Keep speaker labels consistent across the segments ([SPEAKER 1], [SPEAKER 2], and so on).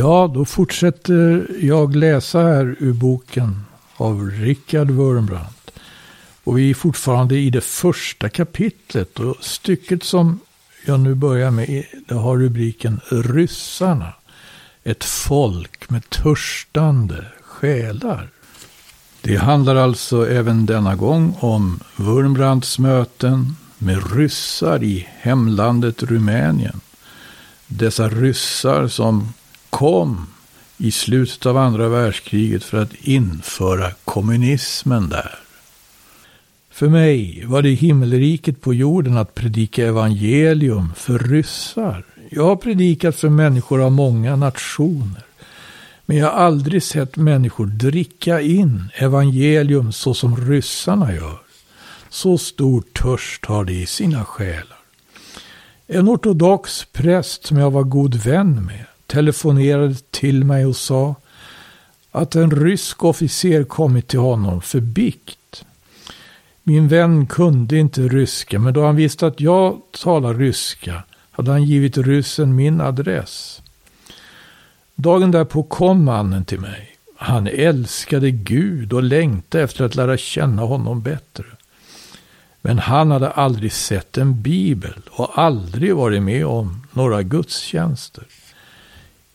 [SPEAKER 1] Ja, då fortsätter jag läsa här ur boken av Richard Wurmbrandt. Och vi är fortfarande i det första kapitlet och stycket som jag nu börjar med det har rubriken Ryssarna. Ett folk med törstande själar. Det handlar alltså även denna gång om Wurmbrandts möten med ryssar i hemlandet Rumänien. Dessa ryssar som kom i slutet av andra världskriget för att införa kommunismen där. För mig var det himmelriket på jorden att predika evangelium för ryssar. Jag har predikat för människor av många nationer. Men jag har aldrig sett människor dricka in evangelium så som ryssarna gör. Så stor törst har de i sina själar. En ortodox präst som jag var god vän med telefonerade till mig och sa att en rysk officer kommit till honom för bikt. Min vän kunde inte ryska, men då han visste att jag talar ryska hade han givit ryssen min adress. Dagen därpå kom mannen till mig. Han älskade Gud och längtade efter att lära känna honom bättre. Men han hade aldrig sett en bibel och aldrig varit med om några gudstjänster.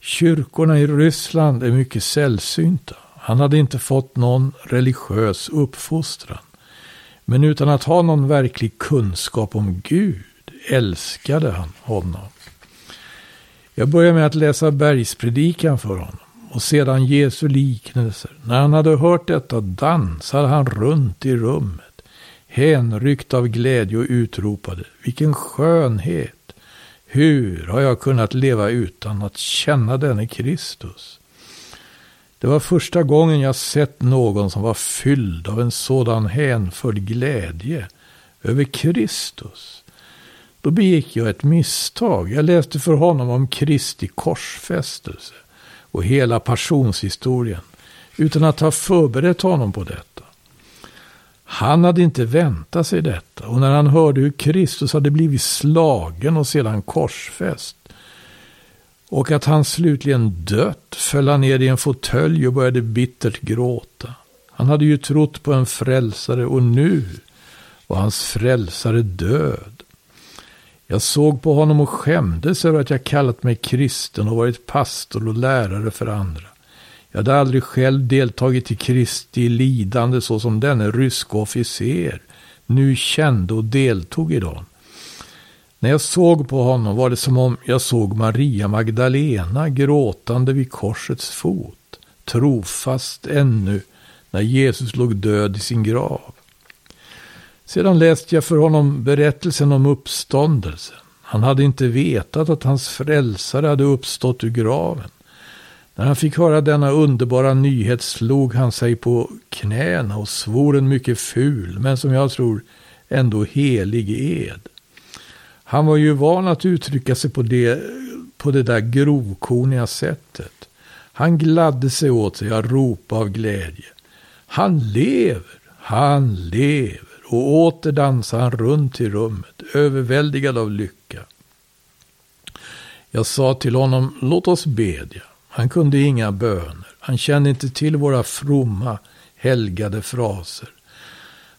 [SPEAKER 1] Kyrkorna i Ryssland är mycket sällsynta. Han hade inte fått någon religiös uppfostran. Men utan att ha någon verklig kunskap om Gud älskade han honom. Jag började med att läsa bergspredikan för honom och sedan Jesu liknelser. När han hade hört detta dansade han runt i rummet, hänryckt av glädje och utropade, vilken skönhet! Hur har jag kunnat leva utan att känna denne Kristus? Det var första gången jag sett någon som var fylld av en sådan hänförd glädje över Kristus. Då begick jag ett misstag. Jag läste för honom om Kristi korsfästelse och hela passionshistorien utan att ha förberett honom på detta. Han hade inte väntat sig detta och när han hörde hur Kristus hade blivit slagen och sedan korsfäst och att han slutligen dött föll han ner i en fåtölj och började bittert gråta. Han hade ju trott på en frälsare och nu var hans frälsare död. Jag såg på honom och skämdes över att jag kallat mig kristen och varit pastor och lärare för andra. Jag hade aldrig själv deltagit i Kristi lidande så som denne ryska officer nu kände och deltog i dem. När jag såg på honom var det som om jag såg Maria Magdalena gråtande vid korsets fot, trofast ännu när Jesus låg död i sin grav. Sedan läste jag för honom berättelsen om uppståndelsen. Han hade inte vetat att hans frälsare hade uppstått ur graven. När han fick höra denna underbara nyhet slog han sig på knäna och svor en mycket ful, men som jag tror ändå helig ed. Han var ju van att uttrycka sig på det, på det där grovkorniga sättet. Han gladde sig åt sig, jag ropade av glädje. Han lever, han lever. Och åter dansade han runt i rummet, överväldigad av lycka. Jag sa till honom, låt oss bedja. Han kunde inga böner. Han kände inte till våra fromma, helgade fraser.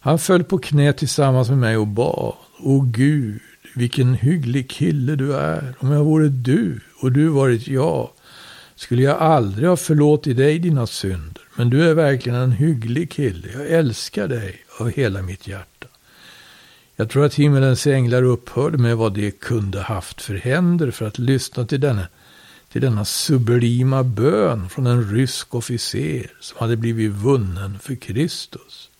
[SPEAKER 1] Han föll på knä tillsammans med mig och bad. O Gud, vilken hygglig kille du är. Om jag vore du och du varit jag skulle jag aldrig ha förlåtit dig dina synder. Men du är verkligen en hygglig kille. Jag älskar dig av hela mitt hjärta. Jag tror att himmelens änglar upphörde med vad de kunde haft för händer för att lyssna till denna till denna sublima bön från en rysk officer som hade blivit vunnen för Kristus.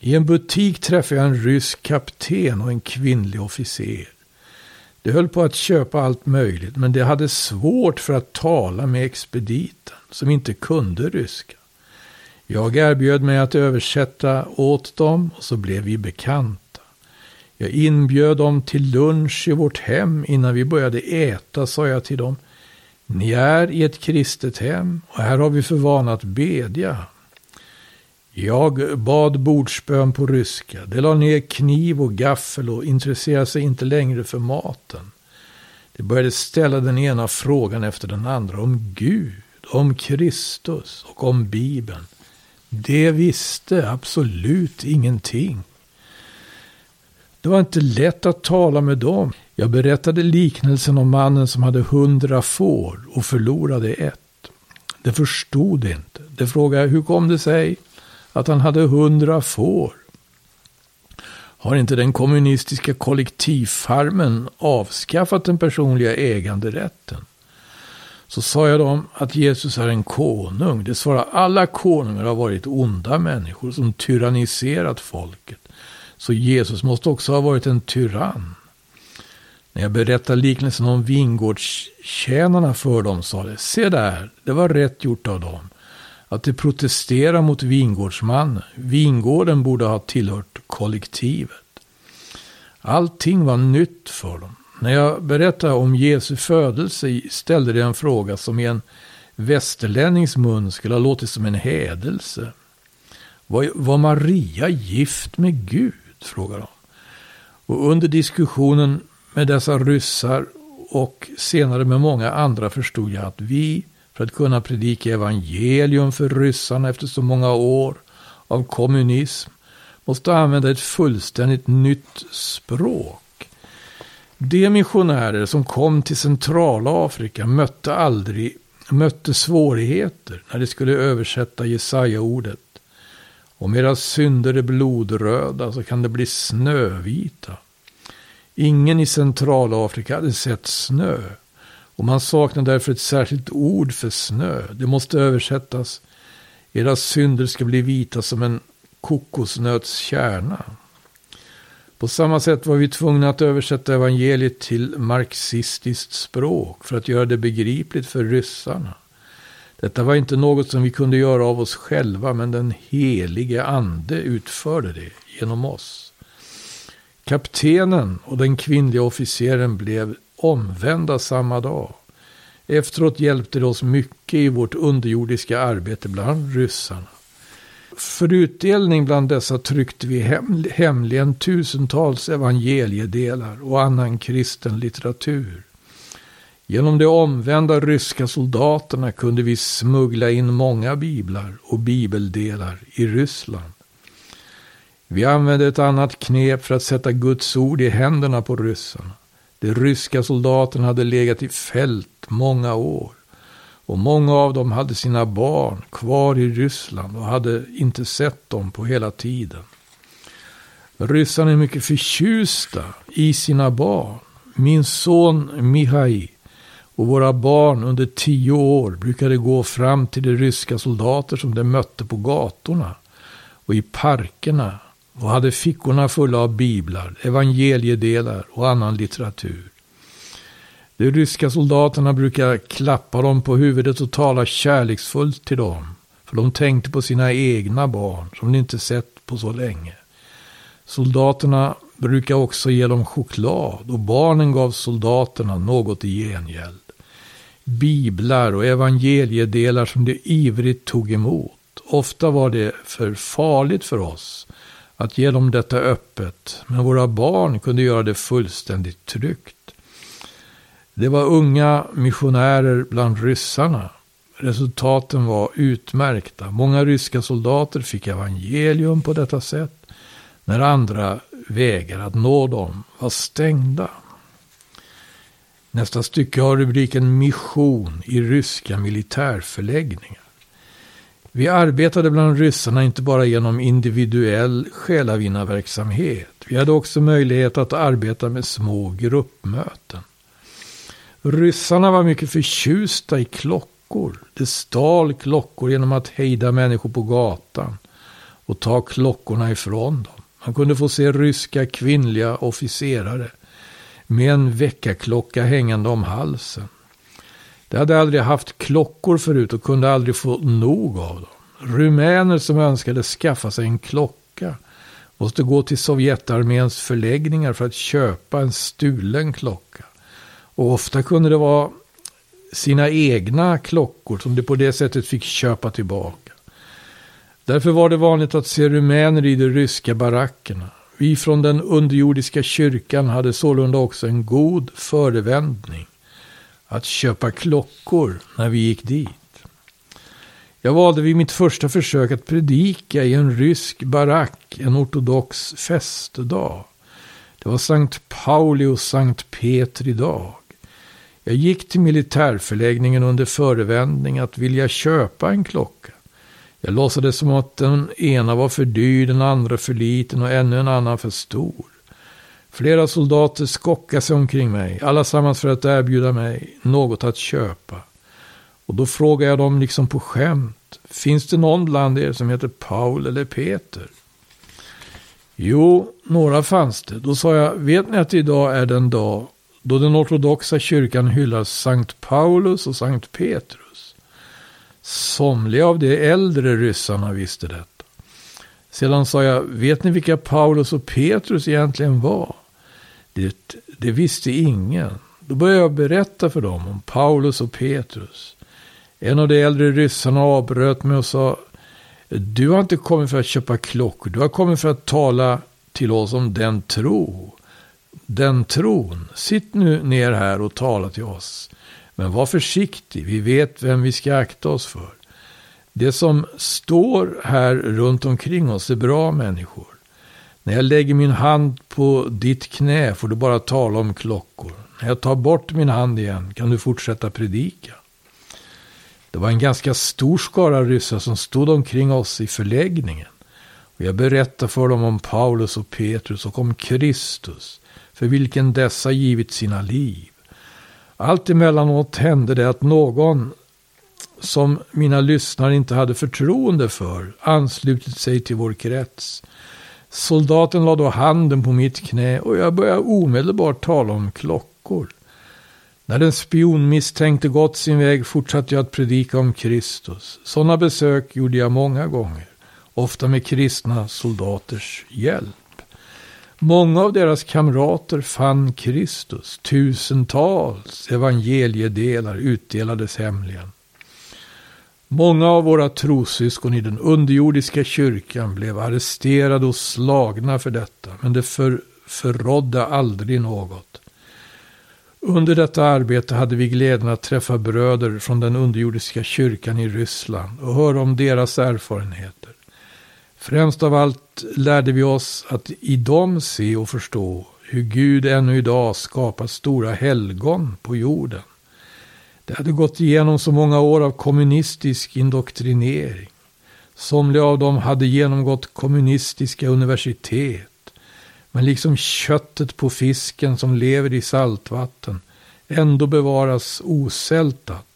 [SPEAKER 1] I en butik träffade jag en rysk kapten och en kvinnlig officer. De höll på att köpa allt möjligt, men de hade svårt för att tala med expediten, som inte kunde ryska. Jag erbjöd mig att översätta åt dem och så blev vi bekanta. Jag inbjöd dem till lunch i vårt hem. Innan vi började äta sa jag till dem. Ni är i ett kristet hem och här har vi för vana att bedja. Jag bad bordsbön på ryska. De la ner kniv och gaffel och intresserade sig inte längre för maten. De började ställa den ena frågan efter den andra om Gud, om Kristus och om Bibeln. De visste absolut ingenting. Det var inte lätt att tala med dem. Jag berättade liknelsen om mannen som hade hundra får och förlorade ett. De förstod inte. De frågade hur kom det sig att han hade hundra får? Har inte den kommunistiska kollektivfarmen avskaffat den personliga äganderätten? Så sa jag dem att Jesus är en konung. Det svarar alla konungar har varit onda människor som tyranniserat folket. Så Jesus måste också ha varit en tyrann. När jag berättade liknelsen om vingårdstjänarna för dem sa de, se där, det var rätt gjort av dem. Att de protesterar mot vingårdsmannen. Vingården borde ha tillhört kollektivet. Allting var nytt för dem. När jag berättade om Jesu födelse ställde de en fråga som i en västerlännings mun skulle ha låtit som en hädelse. Var, var Maria gift med Gud? Frågade de. Och under diskussionen med dessa ryssar och senare med många andra förstod jag att vi, för att kunna predika evangelium för ryssarna efter så många år av kommunism, måste använda ett fullständigt nytt språk. De missionärer som kom till Centralafrika mötte aldrig mötte svårigheter när de skulle översätta Jesaja-ordet. Om era synder är blodröda så kan det bli snövita. Ingen i Centralafrika hade sett snö. Och man saknar därför ett särskilt ord för snö. Det måste översättas. Era synder ska bli vita som en kokosnöts kärna. På samma sätt var vi tvungna att översätta evangeliet till marxistiskt språk för att göra det begripligt för ryssarna. Detta var inte något som vi kunde göra av oss själva, men den helige ande utförde det genom oss. Kaptenen och den kvinnliga officeren blev omvända samma dag. Efteråt hjälpte det oss mycket i vårt underjordiska arbete bland ryssarna. För utdelning bland dessa tryckte vi hem, hemligen tusentals evangeliedelar och annan kristen litteratur. Genom de omvända ryska soldaterna kunde vi smuggla in många biblar och bibeldelar i Ryssland. Vi använde ett annat knep för att sätta Guds ord i händerna på ryssarna. De ryska soldaterna hade legat i fält många år. Och många av dem hade sina barn kvar i Ryssland och hade inte sett dem på hela tiden. Ryssarna är mycket förtjusta i sina barn. Min son Mihai och våra barn under tio år brukade gå fram till de ryska soldater som de mötte på gatorna och i parkerna och hade fickorna fulla av biblar, evangeliedelar och annan litteratur. De ryska soldaterna brukade klappa dem på huvudet och tala kärleksfullt till dem. För de tänkte på sina egna barn som de inte sett på så länge. Soldaterna brukade också ge dem choklad och barnen gav soldaterna något i gengäld. Biblar och evangeliedelar som de ivrigt tog emot. Ofta var det för farligt för oss att ge dem detta öppet, men våra barn kunde göra det fullständigt tryggt. Det var unga missionärer bland ryssarna. Resultaten var utmärkta. Många ryska soldater fick evangelium på detta sätt, när andra vägar att nå dem var stängda. Nästa stycke har rubriken Mission i ryska militärförläggningar. Vi arbetade bland ryssarna inte bara genom individuell själavinnarverksamhet. Vi hade också möjlighet att arbeta med små gruppmöten. Ryssarna var mycket förtjusta i klockor. De stal klockor genom att hejda människor på gatan och ta klockorna ifrån dem. Man kunde få se ryska kvinnliga officerare med en väckarklocka hängande om halsen. De hade aldrig haft klockor förut och kunde aldrig få nog av dem. Rumäner som önskade skaffa sig en klocka måste gå till Sovjetarméns förläggningar för att köpa en stulen klocka. Och ofta kunde det vara sina egna klockor som de på det sättet fick köpa tillbaka. Därför var det vanligt att se rumäner i de ryska barackerna. Vi från den underjordiska kyrkan hade sålunda också en god förevändning att köpa klockor när vi gick dit. Jag valde vid mitt första försök att predika i en rysk barack en ortodox festdag. Det var Sankt Pauli och Sankt Petri dag. Jag gick till militärförläggningen under förevändning att vilja köpa en klocka. Jag låtsades som att den ena var för dyr, den andra för liten och ännu en annan för stor. Flera soldater skockade sig omkring mig, allasammans för att erbjuda mig något att köpa. Och då frågade jag dem liksom på skämt, finns det någon bland er som heter Paul eller Peter? Jo, några fanns det. Då sa jag, vet ni att idag är den dag då den ortodoxa kyrkan hyllar Sankt Paulus och Sankt Petrus? Somliga av de äldre ryssarna visste detta. Sedan sa jag, vet ni vilka Paulus och Petrus egentligen var? Det, det visste ingen. Då började jag berätta för dem om Paulus och Petrus. En av de äldre ryssarna avbröt mig och sa, du har inte kommit för att köpa klockor, du har kommit för att tala till oss om den tro. Den tron. Sitt nu ner här och tala till oss. Men var försiktig, vi vet vem vi ska akta oss för. Det som står här runt omkring oss är bra människor. När jag lägger min hand på ditt knä får du bara tala om klockor. När jag tar bort min hand igen kan du fortsätta predika. Det var en ganska stor skara ryssar som stod omkring oss i förläggningen. Och jag berättade för dem om Paulus och Petrus och om Kristus, för vilken dessa givit sina liv. Allt emellanåt hände det att någon som mina lyssnare inte hade förtroende för anslutit sig till vår krets. Soldaten lade då handen på mitt knä och jag började omedelbart tala om klockor. När den spionmisstänkte gått sin väg fortsatte jag att predika om Kristus. Sådana besök gjorde jag många gånger, ofta med kristna soldaters hjälp. Många av deras kamrater fann Kristus. Tusentals evangeliedelar utdelades hemligen. Många av våra trossyskon i den underjordiska kyrkan blev arresterade och slagna för detta, men det för, förrådde aldrig något. Under detta arbete hade vi glädjen att träffa bröder från den underjordiska kyrkan i Ryssland och höra om deras erfarenhet. Främst av allt lärde vi oss att i dem se och förstå hur Gud ännu idag skapat stora helgon på jorden. Det hade gått igenom så många år av kommunistisk indoktrinering. Somliga av dem hade genomgått kommunistiska universitet men liksom köttet på fisken som lever i saltvatten ändå bevaras osältat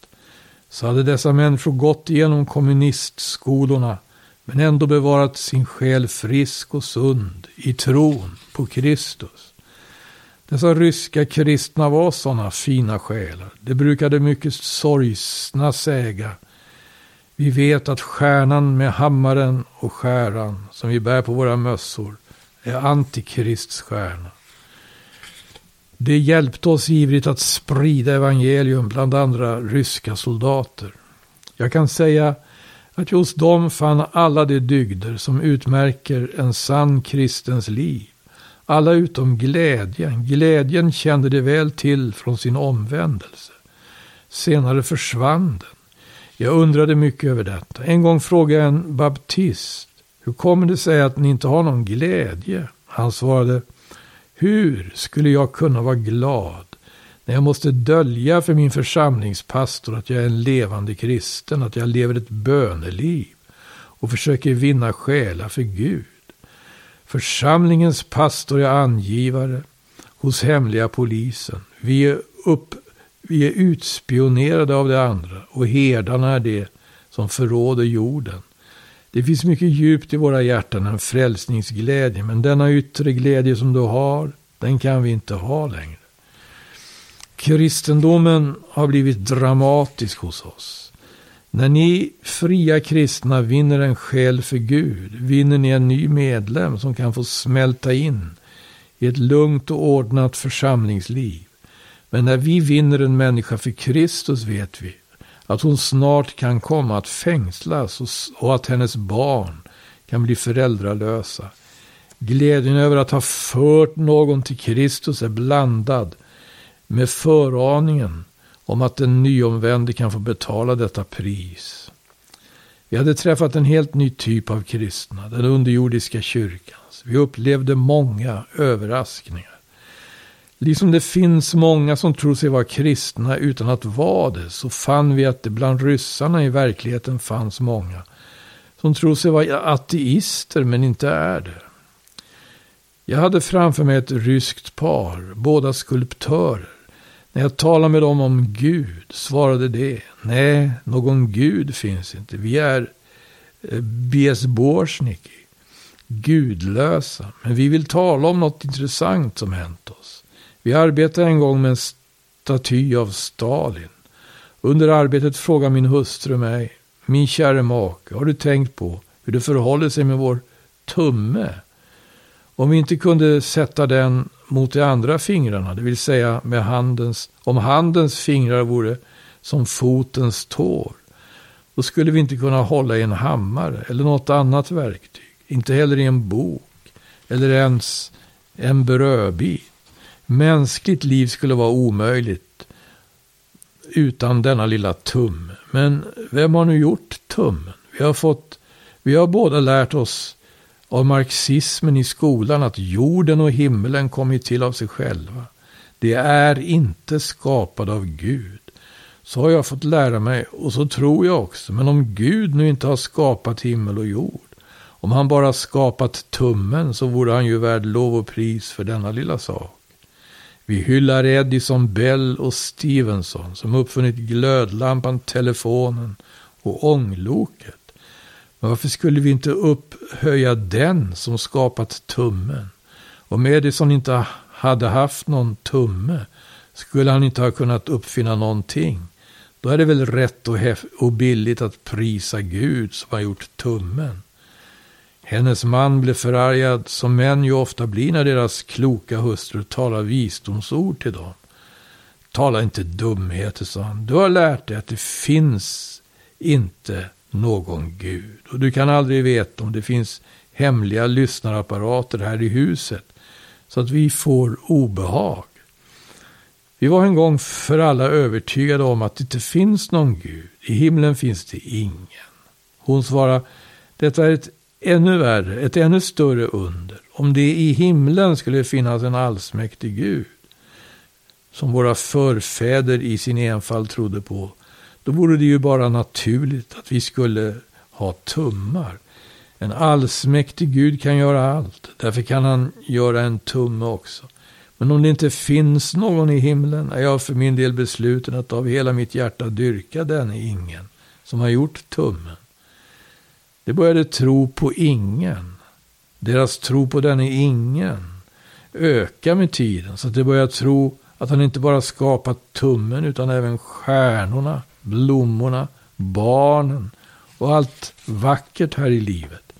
[SPEAKER 1] så hade dessa människor gått igenom kommunistskolorna men ändå bevarat sin själ frisk och sund i tron på Kristus. Dessa ryska kristna var sådana fina själar. Det brukade mycket sorgsna säga. Vi vet att stjärnan med hammaren och skäran som vi bär på våra mössor är Antikrists stjärna. Det hjälpte oss ivrigt att sprida evangelium bland andra ryska soldater. Jag kan säga att jag hos dem fann alla de dygder som utmärker en sann kristens liv. Alla utom glädjen. Glädjen kände de väl till från sin omvändelse. Senare försvann den. Jag undrade mycket över detta. En gång frågade jag en baptist hur kommer det sig att ni inte har någon glädje? Han svarade, hur skulle jag kunna vara glad när jag måste dölja för min församlingspastor att jag är en levande kristen, att jag lever ett böneliv och försöker vinna själar för Gud. Församlingens pastor är angivare hos hemliga polisen. Vi är, upp, vi är utspionerade av det andra och herdarna är det som förråder jorden. Det finns mycket djupt i våra hjärtan en frälsningsglädje, men denna yttre glädje som du har, den kan vi inte ha längre. Kristendomen har blivit dramatisk hos oss. När ni fria kristna vinner en själ för Gud, vinner ni en ny medlem som kan få smälta in i ett lugnt och ordnat församlingsliv. Men när vi vinner en människa för Kristus vet vi att hon snart kan komma att fängslas och att hennes barn kan bli föräldralösa. Glädjen över att ha fört någon till Kristus är blandad med föraningen om att den nyomvände kan få betala detta pris. Vi hade träffat en helt ny typ av kristna, den underjordiska kyrkans. Vi upplevde många överraskningar. Liksom det finns många som tror sig vara kristna utan att vara det, så fann vi att det bland ryssarna i verkligheten fanns många som tror sig vara ateister men inte är det. Jag hade framför mig ett ryskt par, båda skulptörer. När jag talade med dem om Gud svarade de, nej, någon Gud finns inte. Vi är eh, besborzniki, gudlösa. Men vi vill tala om något intressant som hänt oss. Vi arbetade en gång med en staty av Stalin. Under arbetet frågade min hustru mig, min käre make, har du tänkt på hur det förhåller sig med vår tumme? Om vi inte kunde sätta den mot de andra fingrarna, det vill säga med handens, om handens fingrar vore som fotens tår, då skulle vi inte kunna hålla i en hammare eller något annat verktyg, inte heller i en bok eller ens en brödbit. Mänskligt liv skulle vara omöjligt utan denna lilla tumme. Men vem har nu gjort tummen? Vi har, fått, vi har båda lärt oss av marxismen i skolan att jorden och himlen kommit till av sig själva. Det är inte skapade av Gud. Så har jag fått lära mig och så tror jag också. Men om Gud nu inte har skapat himmel och jord. Om han bara skapat tummen så vore han ju värd lov och pris för denna lilla sak. Vi hyllar Edison, Bell och Stevenson som uppfunnit glödlampan, telefonen och ångloket. Men varför skulle vi inte upphöja den som skapat tummen? Om Edison inte hade haft någon tumme skulle han inte ha kunnat uppfinna någonting. Då är det väl rätt och, och billigt att prisa Gud som har gjort tummen. Hennes man blev förargad, som män ju ofta blir när deras kloka hustrur talar visdomsord till dem. Tala inte dumheter, sa han. Du har lärt dig att det finns inte någon Gud. Och du kan aldrig veta om det finns hemliga lyssnarapparater här i huset. Så att vi får obehag. Vi var en gång för alla övertygade om att det inte finns någon Gud. I himlen finns det ingen. Hon svarade, detta är ett ännu värre, ett ännu större under. Om det i himlen skulle finnas en allsmäktig Gud, som våra förfäder i sin enfald trodde på, då vore det ju bara naturligt att vi skulle ha tummar. En allsmäktig Gud kan göra allt. Därför kan han göra en tumme också. Men om det inte finns någon i himlen är jag för min del besluten att av hela mitt hjärta dyrka den ingen som har gjort tummen. De började tro på ingen. Deras tro på denne ingen ökar med tiden så att de börjar tro att han inte bara skapat tummen utan även stjärnorna, blommorna, barnen och allt vackert här i livet.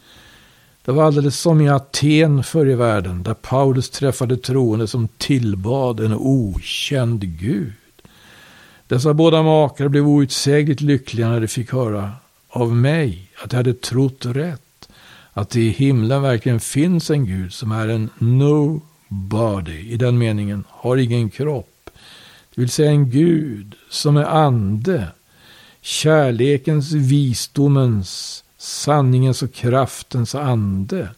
[SPEAKER 1] Det var alldeles som i Aten förr i världen, där Paulus träffade troende som tillbad en okänd Gud. Dessa båda makar blev outsägligt lyckliga när de fick höra av mig att de hade trott rätt. Att det i himlen verkligen finns en Gud som är en nobody, i den meningen, har ingen kropp det vill säga en Gud som är ande. Kärlekens, visdomens, sanningens och kraftens ande.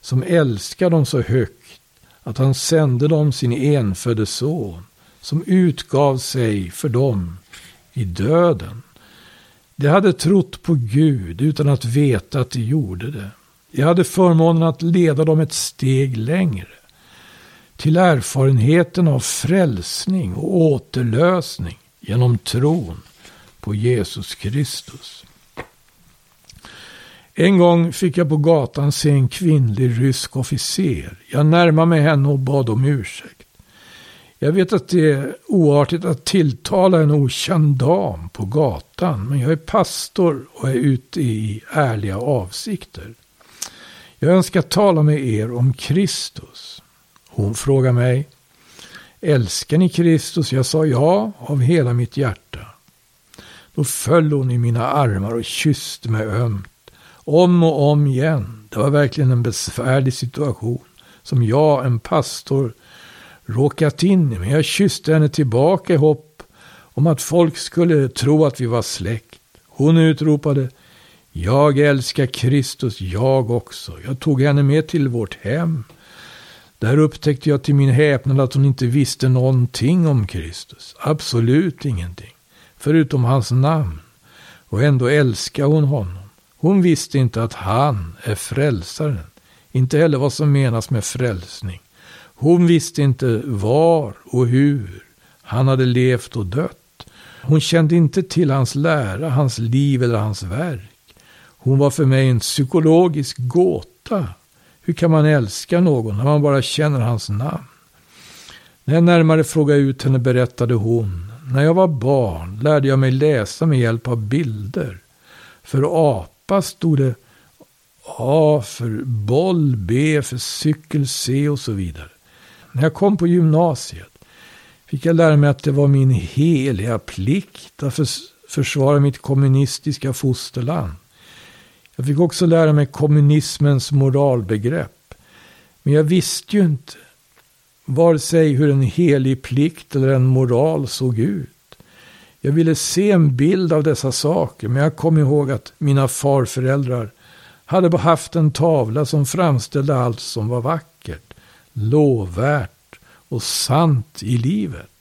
[SPEAKER 1] Som älskar dem så högt att han sände dem sin enfödde son. Som utgav sig för dem i döden. De hade trott på Gud utan att veta att de gjorde det. Jag hade förmånen att leda dem ett steg längre till erfarenheten av frälsning och återlösning genom tron på Jesus Kristus. En gång fick jag på gatan se en kvinnlig rysk officer. Jag närmade mig henne och bad om ursäkt. Jag vet att det är oartigt att tilltala en okänd dam på gatan, men jag är pastor och är ute i ärliga avsikter. Jag önskar tala med er om Kristus. Hon frågade mig, älskar ni Kristus? Jag sa ja av hela mitt hjärta. Då föll hon i mina armar och kysste mig ömt Om och om igen. Det var verkligen en besvärlig situation som jag, en pastor, råkat in i. Men jag kysste henne tillbaka i hopp om att folk skulle tro att vi var släkt. Hon utropade Jag älskar Kristus, jag också. Jag tog henne med till vårt hem. Där upptäckte jag till min häpnad att hon inte visste någonting om Kristus. Absolut ingenting. Förutom hans namn. Och ändå älskar hon honom. Hon visste inte att han är frälsaren. Inte heller vad som menas med frälsning. Hon visste inte var och hur han hade levt och dött. Hon kände inte till hans lära, hans liv eller hans verk. Hon var för mig en psykologisk gåta. Hur kan man älska någon när man bara känner hans namn? När jag närmare frågade ut henne berättade hon. När jag var barn lärde jag mig läsa med hjälp av bilder. För apa stod det A för boll, B för cykel, C och så vidare. När jag kom på gymnasiet fick jag lära mig att det var min heliga plikt att försvara mitt kommunistiska fosterland. Jag fick också lära mig kommunismens moralbegrepp. Men jag visste ju inte vare sig hur en helig plikt eller en moral såg ut. Jag ville se en bild av dessa saker, men jag kom ihåg att mina farföräldrar hade haft en tavla som framställde allt som var vackert, lovvärt och sant i livet.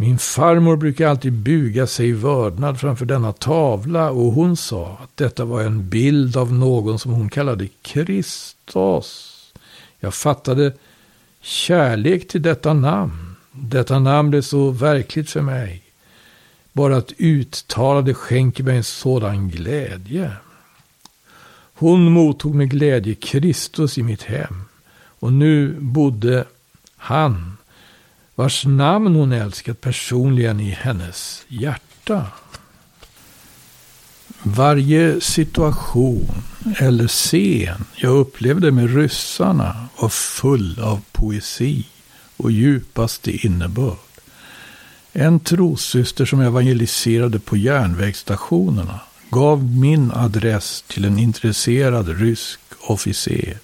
[SPEAKER 1] Min farmor brukade alltid buga sig i vördnad framför denna tavla och hon sa att detta var en bild av någon som hon kallade Kristus. Jag fattade kärlek till detta namn. Detta namn blev så verkligt för mig. Bara att uttala det skänker mig en sådan glädje. Hon mottog med glädje Kristus i mitt hem. Och nu bodde han, vars namn hon älskat personligen i hennes hjärta. Varje situation eller scen jag upplevde med ryssarna var full av poesi och djupaste innebörd. En trossyster som evangeliserade på järnvägsstationerna gav min adress till en intresserad rysk officer.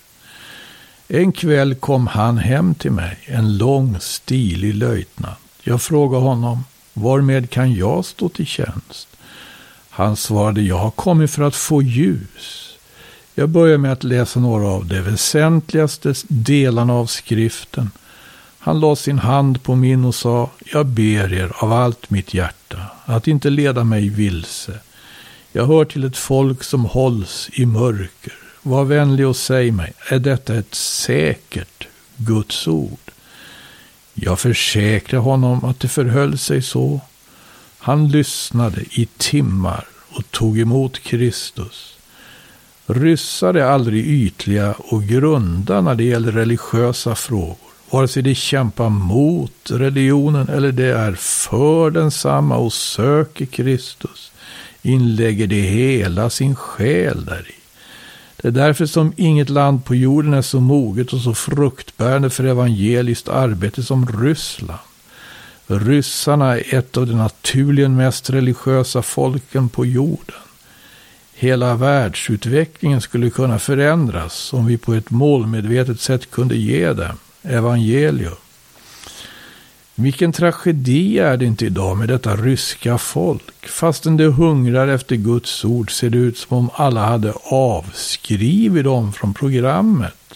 [SPEAKER 1] En kväll kom han hem till mig, en lång, stilig löjtnant. Jag frågade honom, varmed kan jag stå till tjänst? Han svarade, jag har kommit för att få ljus. Jag började med att läsa några av de väsentligaste delarna av skriften. Han lade sin hand på min och sa, jag ber er av allt mitt hjärta att inte leda mig vilse. Jag hör till ett folk som hålls i mörker. Var vänlig och säg mig, är detta ett säkert Guds ord? Jag försäkrar honom att det förhöll sig så. Han lyssnade i timmar och tog emot Kristus. Ryssar är aldrig ytliga och grunda när det gäller religiösa frågor. Vare sig de kämpar mot religionen eller de är för densamma och söker Kristus inlägger de hela sin själ däri. Det är därför som inget land på jorden är så moget och så fruktbärande för evangeliskt arbete som Ryssland. Ryssarna är ett av de naturligen mest religiösa folken på jorden. Hela världsutvecklingen skulle kunna förändras om vi på ett målmedvetet sätt kunde ge dem evangelium. Vilken tragedi är det inte idag med detta ryska folk? Fastän de hungrar efter Guds ord ser det ut som om alla hade avskrivit dem från programmet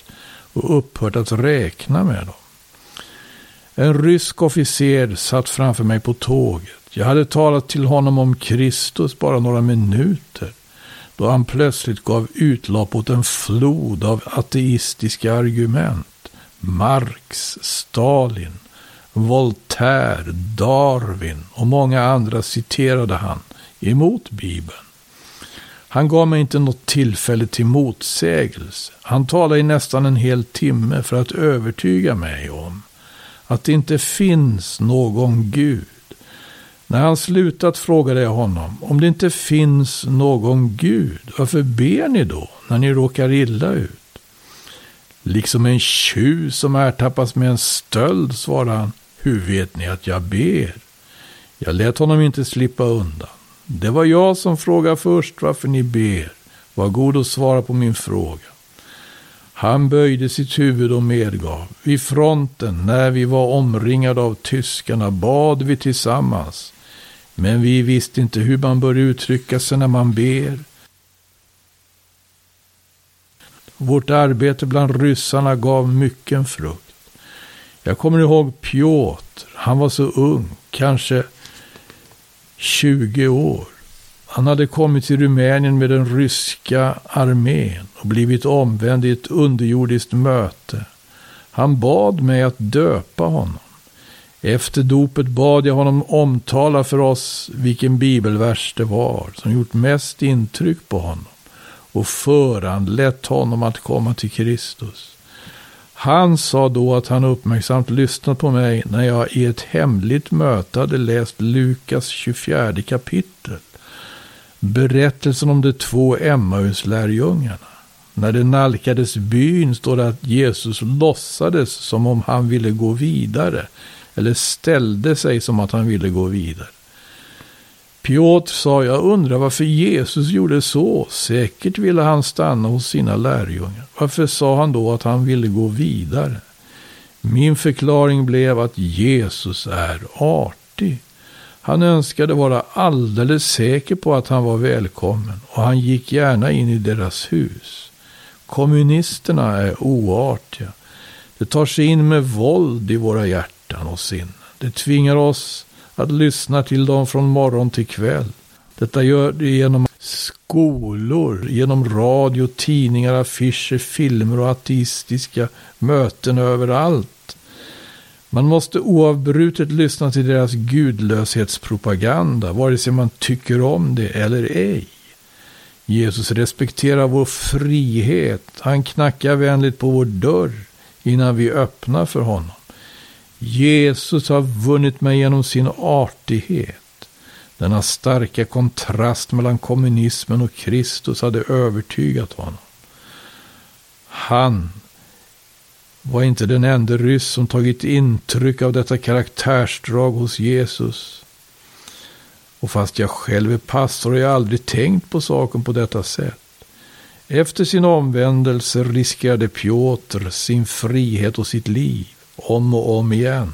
[SPEAKER 1] och upphört att räkna med dem. En rysk officer satt framför mig på tåget. Jag hade talat till honom om Kristus bara några minuter då han plötsligt gav utlopp åt en flod av ateistiska argument. Marx, Stalin, Voltaire, Darwin och många andra citerade han emot Bibeln. Han gav mig inte något tillfälle till motsägelse. Han talade i nästan en hel timme för att övertyga mig om att det inte finns någon Gud. När han slutat frågade jag honom, om det inte finns någon Gud, varför ber ni då när ni råkar illa ut? Liksom en tjuv som ertappas med en stöld, svarade han. Hur vet ni att jag ber? Jag lät honom inte slippa undan. Det var jag som frågade först varför ni ber. Var god och svara på min fråga. Han böjde sitt huvud och medgav. Vid fronten, när vi var omringade av tyskarna, bad vi tillsammans. Men vi visste inte hur man bör uttrycka sig när man ber. Vårt arbete bland ryssarna gav mycken frukt. Jag kommer ihåg Piotr. Han var så ung, kanske 20 år. Han hade kommit till Rumänien med den ryska armén och blivit omvänd i ett underjordiskt möte. Han bad mig att döpa honom. Efter dopet bad jag honom omtala för oss vilken bibelvers det var som gjort mest intryck på honom och föranlett honom att komma till Kristus. Han sa då att han uppmärksamt lyssnat på mig när jag i ett hemligt möte hade läst Lukas 24 kapitel. Berättelsen om de två Emmauslärjungarna. När de nalkades byn står det att Jesus låtsades som om han ville gå vidare. Eller ställde sig som att han ville gå vidare. Piotr sa, jag undrar varför Jesus gjorde så. Säkert ville han stanna hos sina lärjungar. Varför sa han då att han ville gå vidare? Min förklaring blev att Jesus är artig. Han önskade vara alldeles säker på att han var välkommen och han gick gärna in i deras hus. Kommunisterna är oartiga. De tar sig in med våld i våra hjärtan och sinnen. De tvingar oss att lyssna till dem från morgon till kväll. Detta gör de genom skolor, genom radio, tidningar, affischer, filmer och ateistiska möten överallt. Man måste oavbrutet lyssna till deras gudlöshetspropaganda, vare sig man tycker om det eller ej. Jesus respekterar vår frihet. Han knackar vänligt på vår dörr innan vi öppnar för honom. Jesus har vunnit mig genom sin artighet. Denna starka kontrast mellan kommunismen och Kristus hade övertygat honom. Han var inte den enda ryss som tagit intryck av detta karaktärsdrag hos Jesus. Och fast jag själv är pastor har jag aldrig tänkt på saken på detta sätt. Efter sin omvändelse riskerade Piotr sin frihet och sitt liv om och om igen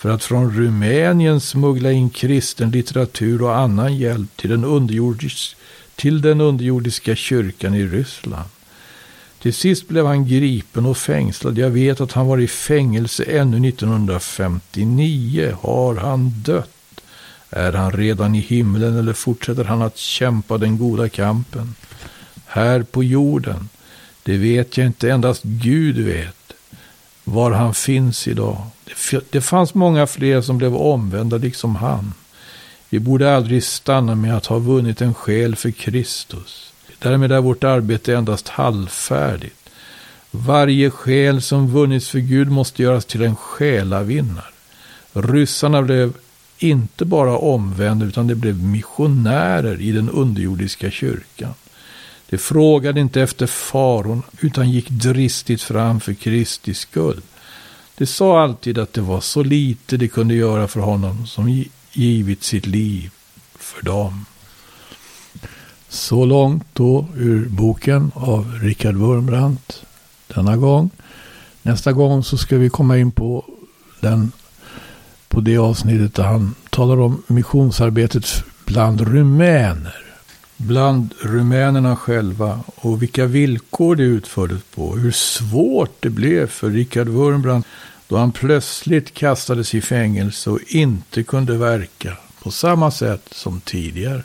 [SPEAKER 1] för att från Rumänien smuggla in kristen litteratur och annan hjälp till den, underjordis, till den underjordiska kyrkan i Ryssland. Till sist blev han gripen och fängslad. Jag vet att han var i fängelse ännu 1959. Har han dött? Är han redan i himlen eller fortsätter han att kämpa den goda kampen? Här på jorden, det vet jag inte, endast Gud vet var han finns idag. Det fanns många fler som blev omvända liksom han. Vi borde aldrig stanna med att ha vunnit en själ för Kristus. Därmed är vårt arbete endast halvfärdigt. Varje själ som vunnits för Gud måste göras till en själavinnare. Ryssarna blev inte bara omvända utan de blev missionärer i den underjordiska kyrkan. De frågade inte efter faron utan gick dristigt fram för Kristi skull. De sa alltid att det var så lite de kunde göra för honom som givit sitt liv för dem. Så långt då ur boken av Richard Wurmbrandt denna gång. Nästa gång så ska vi komma in på, den, på det avsnittet där han talar om missionsarbetet bland rumäner bland rumänerna själva och vilka villkor det utfördes på. Hur svårt det blev för Richard Wurmbrand då han plötsligt kastades i fängelse och inte kunde verka på samma sätt som tidigare.